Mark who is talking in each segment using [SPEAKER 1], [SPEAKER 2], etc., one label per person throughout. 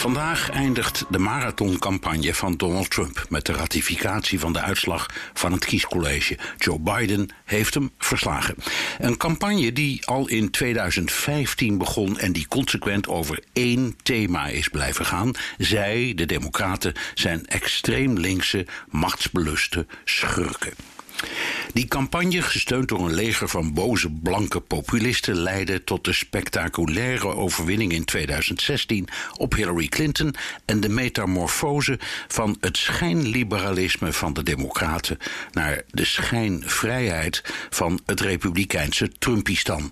[SPEAKER 1] Vandaag eindigt de marathoncampagne van Donald Trump met de ratificatie van de uitslag van het kiescollege. Joe Biden heeft hem verslagen. Een campagne die al in 2015 begon en die consequent over één thema is blijven gaan. Zij, de Democraten, zijn extreem linkse, machtsbeluste schurken. Die campagne, gesteund door een leger van boze blanke populisten, leidde tot de spectaculaire overwinning in 2016 op Hillary Clinton en de metamorfose van het schijnliberalisme van de Democraten naar de schijnvrijheid van het republikeinse Trumpistan.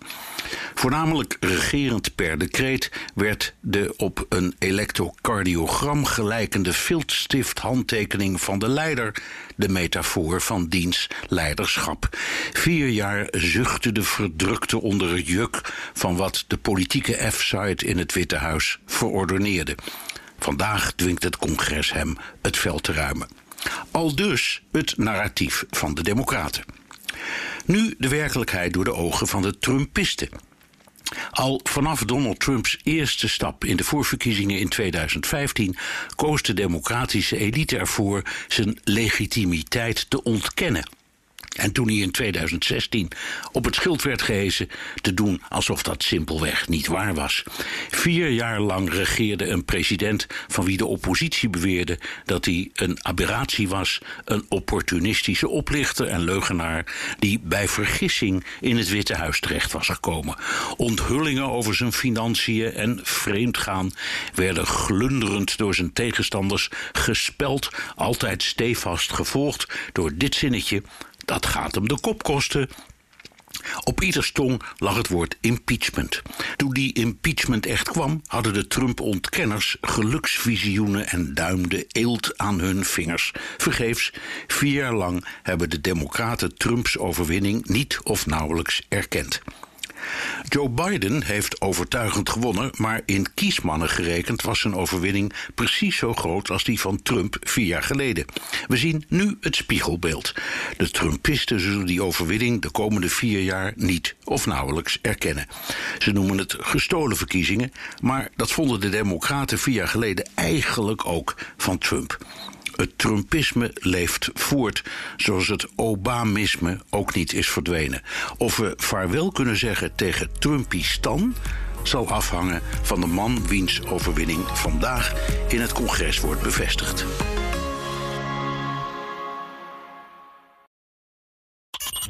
[SPEAKER 1] Voornamelijk regerend per decreet werd de op een elektrocardiogram gelijkende viltstift handtekening van de leider de metafoor van diens Vier jaar zuchtte de verdrukte onder het juk van wat de politieke F-site in het Witte Huis verordoneerde. Vandaag dwingt het congres hem het veld te ruimen. Al dus het narratief van de Democraten. Nu de werkelijkheid door de ogen van de Trumpisten. Al vanaf Donald Trumps eerste stap in de voorverkiezingen in 2015 koos de democratische elite ervoor zijn legitimiteit te ontkennen. En toen hij in 2016 op het schild werd gehezen, te doen alsof dat simpelweg niet waar was. Vier jaar lang regeerde een president van wie de oppositie beweerde dat hij een aberratie was, een opportunistische oplichter en leugenaar die bij vergissing in het Witte Huis terecht was gekomen. Onthullingen over zijn financiën en vreemdgaan werden glunderend door zijn tegenstanders gespeld, altijd stevast gevolgd door dit zinnetje. Dat gaat hem de kop kosten. Op ieders tong lag het woord impeachment. Toen die impeachment echt kwam, hadden de Trump-ontkenners geluksvisioenen en duimden eelt aan hun vingers. Vergeefs, vier jaar lang hebben de Democraten Trumps overwinning niet of nauwelijks erkend. Joe Biden heeft overtuigend gewonnen, maar in kiesmannen gerekend was zijn overwinning precies zo groot als die van Trump vier jaar geleden. We zien nu het spiegelbeeld. De Trumpisten zullen die overwinning de komende vier jaar niet of nauwelijks erkennen. Ze noemen het gestolen verkiezingen, maar dat vonden de Democraten vier jaar geleden eigenlijk ook van Trump. Het Trumpisme leeft voort, zoals het Obamisme ook niet is verdwenen. Of we vaarwel kunnen zeggen tegen Trumpistan zal afhangen van de man wiens overwinning vandaag in het congres wordt bevestigd.